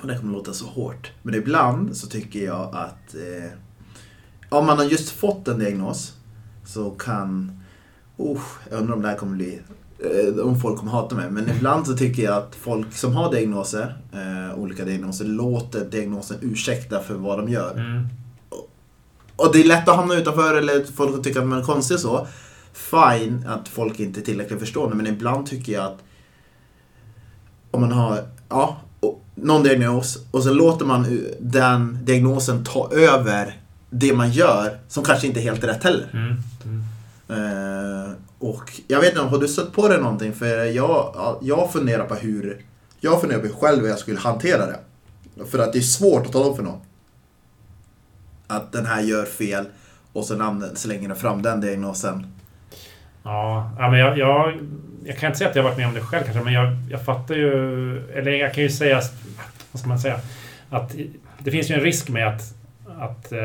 och det kommer låta så hårt, men ibland så tycker jag att eh, om man har just fått en diagnos så kan, oh, jag undrar om det här kommer bli, eh, om folk kommer hata mig, men ibland så tycker jag att folk som har diagnoser, eh, olika diagnoser, låter diagnosen ursäkta för vad de gör. mm, Och det är lätt att hamna utanför eller folk tycker att man är konstig och så. Fine att folk inte är tillräckligt förstående men ibland tycker jag att om man har ja, och- någon diagnos och så låter man den diagnosen ta över det man gör som kanske inte är helt rätt heller. Mm. Mm. Eh, och jag vet inte, har du stött på det någonting? För jag, jag funderar på hur jag funderar på själv hur jag skulle hantera det. För att det är svårt att tala om för någon. Att den här gör fel och så slänger den fram den diagnosen. Ja, men jag, jag, jag kan inte säga att jag varit med om det själv kanske, men jag, jag fattar ju... Eller jag kan ju säga... Vad ska man säga? Att det finns ju en risk med att... att eh,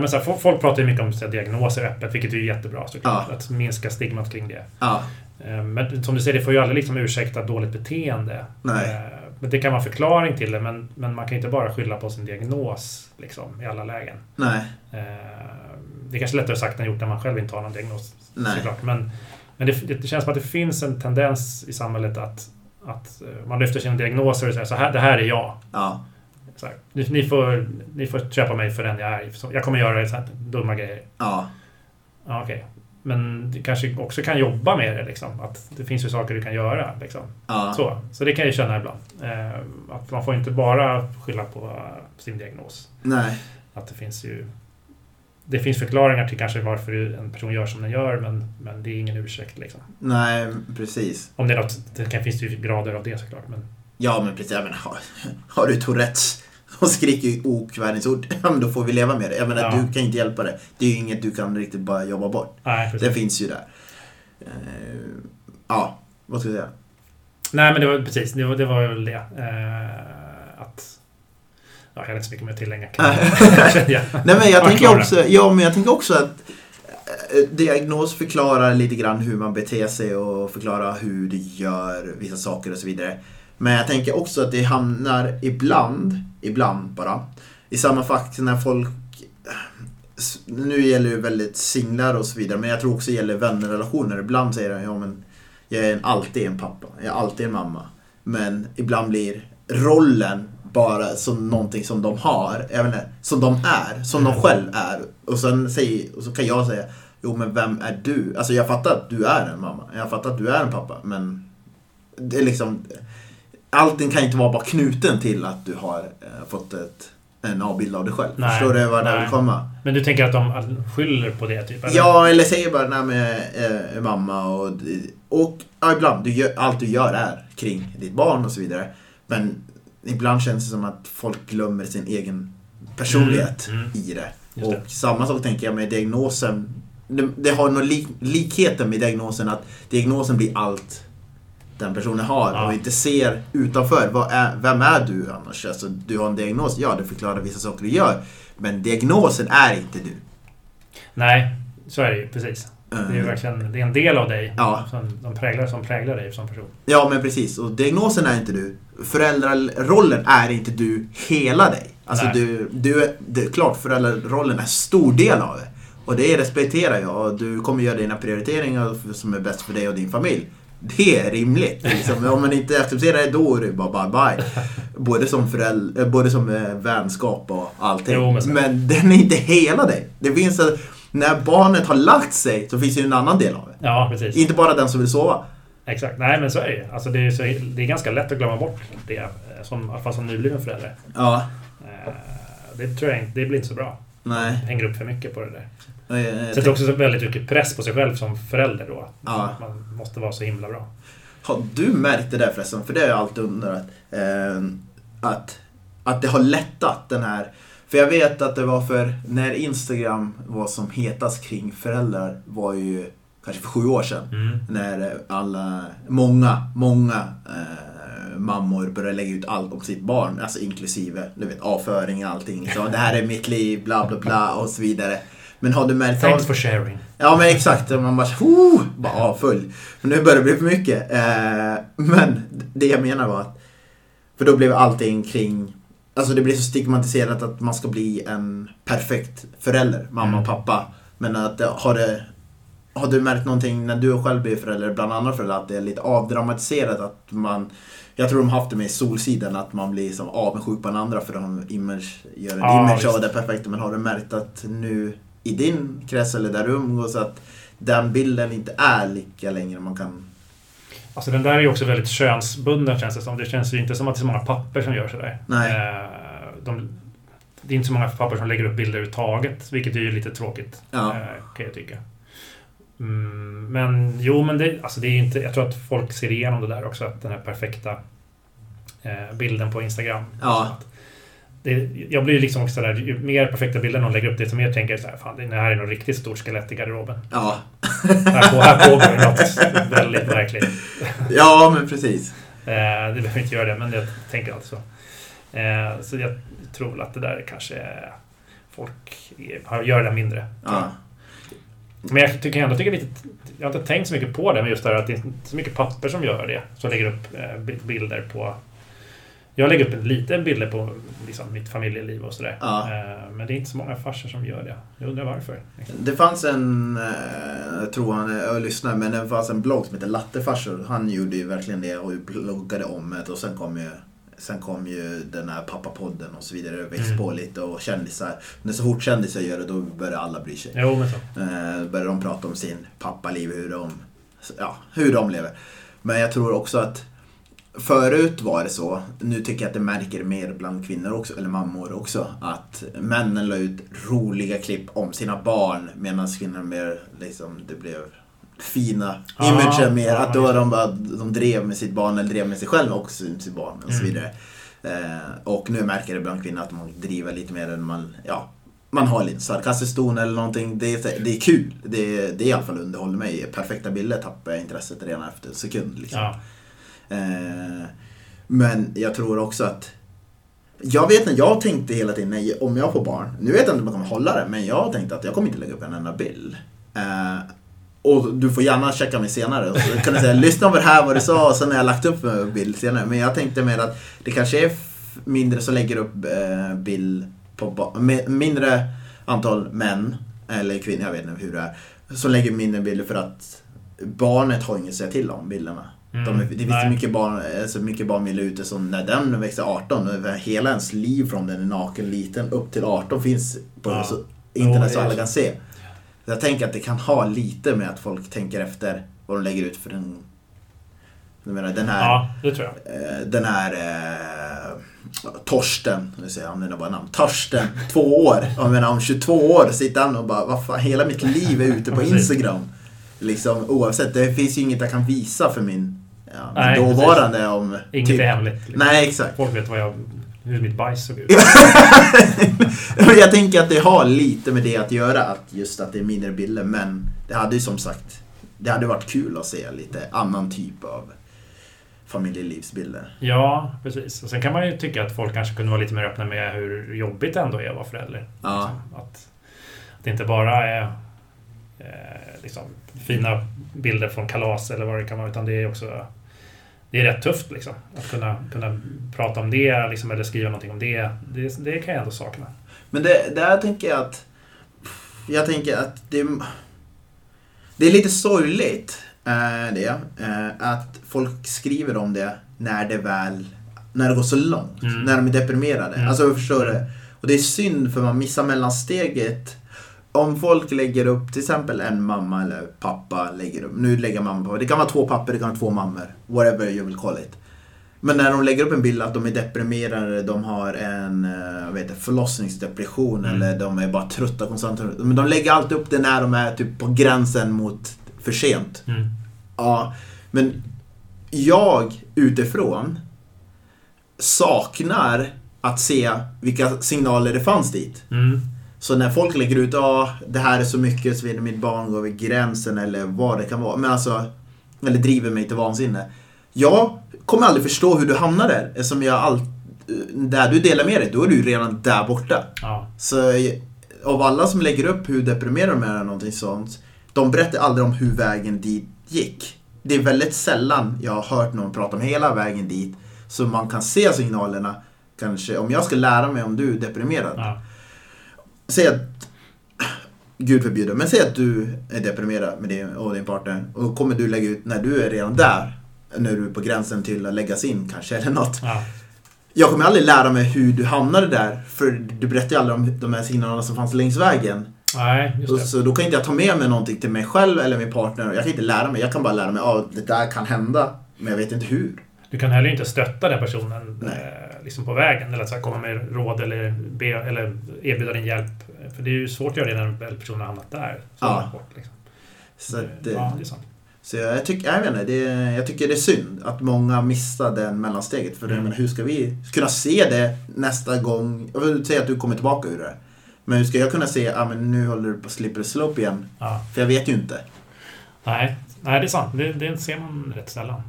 men så här, folk pratar ju mycket om så här, diagnoser öppet, vilket är jättebra såklart. Ja. Att minska stigmat kring det. Ja. Eh, men som du säger, det får ju aldrig liksom ursäkta dåligt beteende. Nej. Eh, men det kan vara förklaring till det, men, men man kan inte bara skylla på sin diagnos liksom, i alla lägen. Nej. Eh, det är kanske lättare sagt än gjort när man själv inte har någon diagnos. Nej. Såklart. Men, men det, det, känns som att det finns en tendens i samhället att, att man lyfter sina diagnoser och säger så här, det här är jag. Ja. Så ni, ni, får, ni får köpa mig för den jag är. Jag kommer göra så här dumma grejer. Ja. Ja, Okej. Okay. Men du kanske också kan jobba med det. Liksom. Att det finns ju saker du kan göra. Liksom. Ja. Så, så det kan jag känna ibland. Eh, att man får inte bara skylla på sin diagnos. Nej. Att det finns ju... Det finns förklaringar till kanske varför en person gör som den gör, men, men det är ingen ursäkt. Liksom. Nej, precis. Om det är något, det kan, finns ju grader av det såklart. Men... Ja, men precis. Men, har, har du Tourettes och skriker okvädningsord, <laughs> ja men då får vi leva med det. Jag menar, ja. du kan inte hjälpa det. Det är ju inget du kan riktigt bara jobba bort. Nej, det finns ju där. Uh, ja, vad ska jag säga? Nej, men det var precis, det var, det var väl det. Uh, att... Ja, jag har inte så mycket mer att tillägga. Nej, <laughs> <laughs> men jag tänker också, ja, men jag tänker också att eh, diagnos förklarar lite grann hur man beter sig och förklarar hur du gör vissa saker och så vidare. Men jag tänker också att det hamnar ibland, ibland bara, i samma fack när folk nu gäller det väldigt singlar och så vidare, men jag tror också det gäller vännerrelationer. Ibland säger de, ja men jag är alltid en pappa, jag är alltid en mamma. Men ibland blir rollen bara som någonting som de har, även som de är, som de själv är. Och sen säger, och så kan jag säga, jo men vem är du? Alltså jag fattar att du är en mamma, jag fattar att du är en pappa, men det är liksom allting kan inte vara bara knuten till att du har eh, fått ett, en avbild av dig själv. Nej, Förstår du vad jag vill komma? Men du tänker att de skyller på det? Typ, eller? Ja, eller säger bara nej med eh, mamma och, och ja, ibland, du gör, allt du gör är kring ditt barn och så vidare. Men ibland känns det som att folk glömmer sin egen personlighet mm, mm. i det. Och samma sak tänker jag med diagnosen. Det, det har nog lik, likheten med diagnosen att diagnosen blir allt den personen har ja. och inte ser utanför. Vad är, vem är du annars? Alltså, du har en diagnos, ja det förklarar vissa saker du gör. Men diagnosen är inte du. Nej, så är det ju precis. Det är mm. verkligen det är en del av dig ja. som, de präglar, som präglar dig som person. Ja, men precis. Och diagnosen är inte du. Föräldrarollen är inte du hela dig. Alltså du, du, det är klart föräldrarollen är en stor del av det. Och det respekterar jag och du kommer göra dina prioriteringar som är bäst för dig och din familj. Det är rimligt. Liksom. Om man inte accepterar det, då är det bara bye bye. Både som, föräldrar, eh, både som eh, vänskap och allting. Jo, men, men den är inte hela dig. Det finns en, när barnet har lagt sig så finns det en annan del av det. Ja, precis. Inte bara den som vill sova. Exakt. Nej, men så är det alltså, det. Är, så, det är ganska lätt att glömma bort det. Eh, som, I alla fall som nybliven förälder. Ja. Det tror jag inte, det blir inte så bra. Nej. Hänger upp för mycket på det där. Jag, Sätter också väldigt mycket press på sig själv som förälder då. Ja. Man måste vara så himla bra. Har du märkt det där förresten? För det har jag alltid undrat. Eh, att, att det har lättat den här... För jag vet att det var för när Instagram var som hetast kring föräldrar var ju kanske för sju år sedan. Mm. När alla, många, många eh, mammor började lägga ut allt om sitt barn. Alltså inklusive du vet, avföring och allting. Så det här är mitt liv, bla bla bla och så vidare. Men har du märkt Thanks av... for sharing. Ja men exakt. Man bara, oh, bara full. Men nu börjar det bli för mycket. Eh, men det jag menar var att... För då blev allting kring... Alltså det blir så stigmatiserat att man ska bli en perfekt förälder, mamma mm. och pappa. Men att har det... Har du märkt någonting när du själv blir förälder, bland andra föräldrar, att det är lite avdramatiserat? Att man... Jag tror de har haft det med Solsidan, att man blir som avundsjuk på den andra för de image, gör en ja, image av det perfekta. Men har du märkt att nu i din krets eller där du umgås att den bilden inte är lika längre man kan... Alltså den där är ju också väldigt könsbunden känns det som. Det känns ju inte som att det är så många papper som gör sådär. Nej. Eh, de, det är inte så många pappor som lägger upp bilder överhuvudtaget, vilket är ju lite tråkigt. Ja. Eh, kan jag tycka. Mm, men jo, men det, alltså det är inte... Jag tror att folk ser igenom det där också, att den här perfekta eh, bilden på Instagram. Ja. Det, jag blir liksom också där, ju mer perfekta bilder någon lägger upp, desto mer tänker jag så här, fan det här är nog riktigt stort skelett i garderoben. Ja. Här, på, här pågår något väldigt märkligt. ja, men precis. Eh, det behöver inte göra det, men jag tänker alltid så. Eh, så jag tror väl att det där kanske folk gör det mindre. Ja. Men jag tycker ändå tycker lite, jag har inte tänkt så mycket på det, men just det här att det är så mycket papper som gör det. Som lägger upp eh, bi- bilder på... Jag lägger upp en liten bilder på liksom, mitt familjeliv och sådär. Ja. Eh, men det är inte så många farsor som gör det. Jag undrar varför. Det fanns en, eh, jag tror han, jag lyssnade, men det fanns en blogg som heter Lattefarsor. Han gjorde ju verkligen det och bloggade om det och sen kom ju Sen kom ju den här pappapodden och så vidare. Det växte Mm. på lite och kändisar. Men så fort kändisar gör det, då börjar alla bry sig. Jo, men så. Eh, börjar de prata om sin pappaliv, hur de, ja, hur de lever. Men jag tror också att förut var det så, nu tycker jag att det märker mer bland kvinnor också, eller mammor också, att männen la ut roliga klipp om sina barn medan kvinnor mer liksom, det blev fina Ja, imager mer, att då de, bara, de drev med sitt barn eller drev med sig själv också, med sitt barn och så Mm. vidare. Eh, och nu märker det bland kvinnor att man driver lite mer än man, ja, man har lite sarkastisk ton eller någonting. Det är, det är kul. Det, det är i alla fall underhåller mig. Perfekta bilder tappar jag intresset redan efter en sekund. Liksom. Ja. Eh, men jag tror också att jag vet inte, jag tänkte hela tiden, nej, om jag får barn, nu vet jag inte om jag kommer hålla det, men jag tänkte att jag kommer inte lägga upp en enda bild. Eh, och du får gärna checka mig senare. Och så kan du säga, <laughs> lyssna på det här vad du sa och sen har jag lagt upp en bild senare. Men jag tänkte mer att det kanske är mindre som lägger upp eh, bild på mindre antal män, eller kvinnor, jag vet inte hur det är, som lägger mindre bilder för att barnet har inget att säga till om bilderna. Mm, De, det finns nej. mycket barn, eh, så mycket barnbilder ute som när den växer 18, och hela ens liv från den är naken liten upp till 18 finns på Ja. så, internet så alla kan se. Jag tänker att det kan ha lite med att folk tänker efter vad de lägger ut för den... Jag menar, den här, ja, det tror jag. eh, den här eh, Torsten, nu säger jag använder bara namn, Torsten, <laughs> två år. Jag menar om 22 år sitter han och bara, vad fan, hela mitt liv är ute på. <laughs> Instagram. Liksom oavsett, det finns ju inget jag kan visa för min, ja, Nej, dåvarande om... Inget typ- är hemligt. liksom. Nej, exakt. Folk vet vad jag, hur mitt bajs såg ut. <laughs> Jag tänker att det har lite med det att göra, att just att det är mindre bilder. Men det hade ju som sagt, det hade varit kul att se lite annan typ av familjelivsbilder. Ja, precis. Och sen kan man ju tycka att folk kanske kunde vara lite mer öppna med hur jobbigt det ändå är att vara förälder. Ja. Liksom, att det inte bara är eh, liksom, fina bilder från kalas eller vad det kan vara, utan det är också det är rätt tufft liksom. Att kunna, kunna prata om det liksom, eller skriva någonting om det. det. Det kan jag ändå sakna. Men det, där tänker jag att, jag tänker att det, det är lite sorgligt eh, det, eh, att folk skriver om det när det väl, när det går så långt. Mm. När de är deprimerade. Mm. Alltså jag förstår det. Och det är synd för man missar mellansteget. Om folk lägger upp, till exempel en mamma eller pappa lägger upp, nu lägger mamma på, det kan vara två pappor, det kan vara två mammor, whatever you will call it. Men när de lägger upp en bild att de är deprimerade, de har en eh, det, förlossningsdepression Mm. eller de är bara trötta konstant. Men de lägger alltid upp det när de är typ på gränsen mot för sent. Mm. Ja, men jag utifrån saknar att se vilka signaler det fanns dit. Mm. Så när folk lägger ut ja, det här är så mycket så vidare, mitt barn går över gränsen eller vad det kan vara. Men alltså, eller driver mig till vansinne. Jag kommer aldrig förstå hur du hamnar där. Eftersom jag all, där du delar med dig, då är du redan där borta. Ja. Så av alla som lägger upp hur deprimerade de är eller någonting sånt. De berättar aldrig om hur vägen dit gick. Det är väldigt sällan jag har hört någon prata om hela vägen dit. Så man kan se signalerna. Kanske om jag ska lära mig om du är deprimerad. Ja. Säg att, Gud förbjude, men säg att du är deprimerad med din och din partner. Och kommer du lägga ut när du är redan där. När du är på gränsen till att läggas in kanske eller något. Ja. Jag kommer aldrig lära mig hur du hamnade där. För du berättar ju aldrig om de här signalerna som fanns längs vägen. Nej, just det. Så då kan inte jag ta med mig någonting till mig själv eller min partner. Jag kan inte lära mig. Jag kan bara lära mig att det där kan hända. Men jag vet inte hur. Du kan heller inte stötta den personen Nej. Eh, liksom på vägen. Eller att så här, komma med råd eller, be, eller erbjuda din hjälp. För det är ju svårt att göra det när väl personen har hamnat där. Så Ja. bort, liksom. Så att, eh, ja, det är sant. Så jag, tycker, jag, vet inte, det, jag tycker det är synd att många missar den mellansteget. För Mm. menar, hur ska vi kunna se det nästa gång? Jag vill säga att du kommer tillbaka ur det. Men hur ska jag kunna se, ah, men nu håller du på att slipper slope igen? Ja. För jag vet ju inte. Nej, nej, det är sant. Det, det ser man rätt sällan.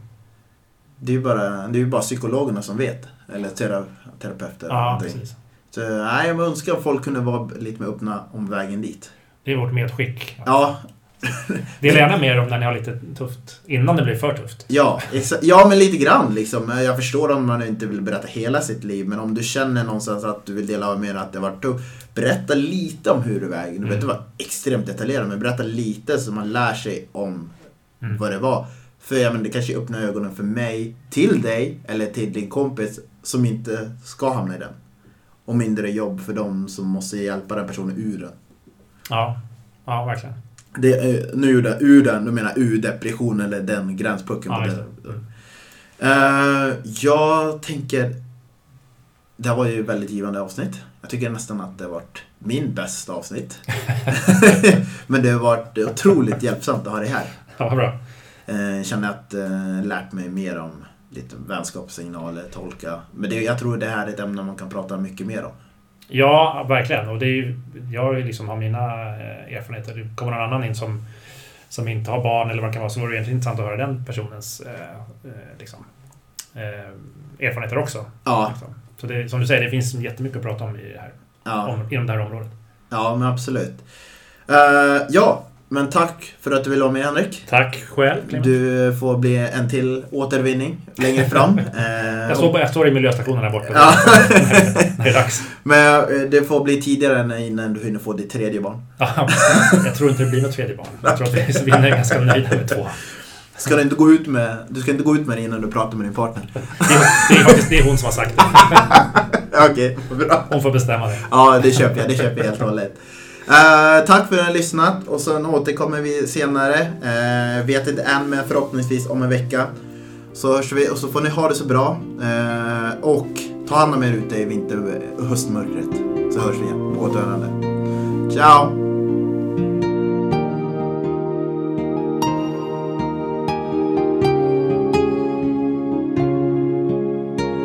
Det är ju bara, det är bara psykologerna som vet. Eller tera, terapeuter. Ja, precis. Så nej, jag önskar att folk kunde vara lite mer öppna om vägen dit. Det är vårt medskick. Ja, <laughs> Dela gärna mer om när ni har lite tufft. Innan det blir för tufft. Ja, ja men lite grann liksom. Jag förstår om man inte vill berätta hela sitt liv, men om du känner någonstans att du vill dela med dig att det varit tufft. Berätta lite om hur du väger. Du behöver inte vara extremt detaljerad, men berätta lite så man lär sig om Mm. vad det var. För ja, men det kanske öppnar ögonen för mig, till dig eller till din kompis som inte ska hamna i den. Och mindre jobb för dem som måste hjälpa den personen ur den. Ja, ja verkligen. Det, är- nu ur den, ur den, du menar ur depression eller den gränspucken. Ja. Eh, jag tänker... Det här var ju ett väldigt givande avsnitt. Jag tycker nästan att det har varit min bästa avsnitt. <laughs> <laughs> Men det har varit otroligt hjälpsamt att ha det här. Ja, bra. Uh, känner att uh, lärt mig mer om lite vänskapssignaler, tolka. Men det, jag tror det här är ett ämne man kan prata mycket mer om. Ja, verkligen. Och det är ju, jag liksom har mina eh, erfarenheter. Det kommer någon annan in som, som inte har barn eller vad det kan vara, så vore det egentligen intressant att höra den personens eh, eh, liksom, eh, erfarenheter också. Ja, Liksom. Så det, som du säger, det finns jättemycket att prata om i det här, ja, om, inom det här området. ja men absolut. Eh, ja, men tack för att du ville vara med Henrik. Tack själv, Clement. Du får bli en till återvinning längre fram. <laughs> Eh, Jag, står, på- jag står i miljöstationen här borta. Ja. <laughs> det är dags. Men eh, det får bli tidigare än innan du hinner få ditt tredje barn. Ja, jag tror inte det blir något tredje barn. Jag tror att vi är ganska nöjda med två. Ska du, inte gå ut med, du ska inte gå ut med det innan du pratar med din partner. Det är, det är faktiskt det är hon som har sagt det. <laughs> Okej, bra. Hon får bestämma det. Ja, det köper jag. Det köper jag helt och hållet. Eh, tack för att ni har lyssnat och sen återkommer vi senare. Uh, vet inte än, men förhoppningsvis om en vecka. Så hörs vi och så får ni ha det så bra. Uh, och ta hand om er ute i vinter och höstmörkret. Så hörs vi igen. På återhörande. Ciao!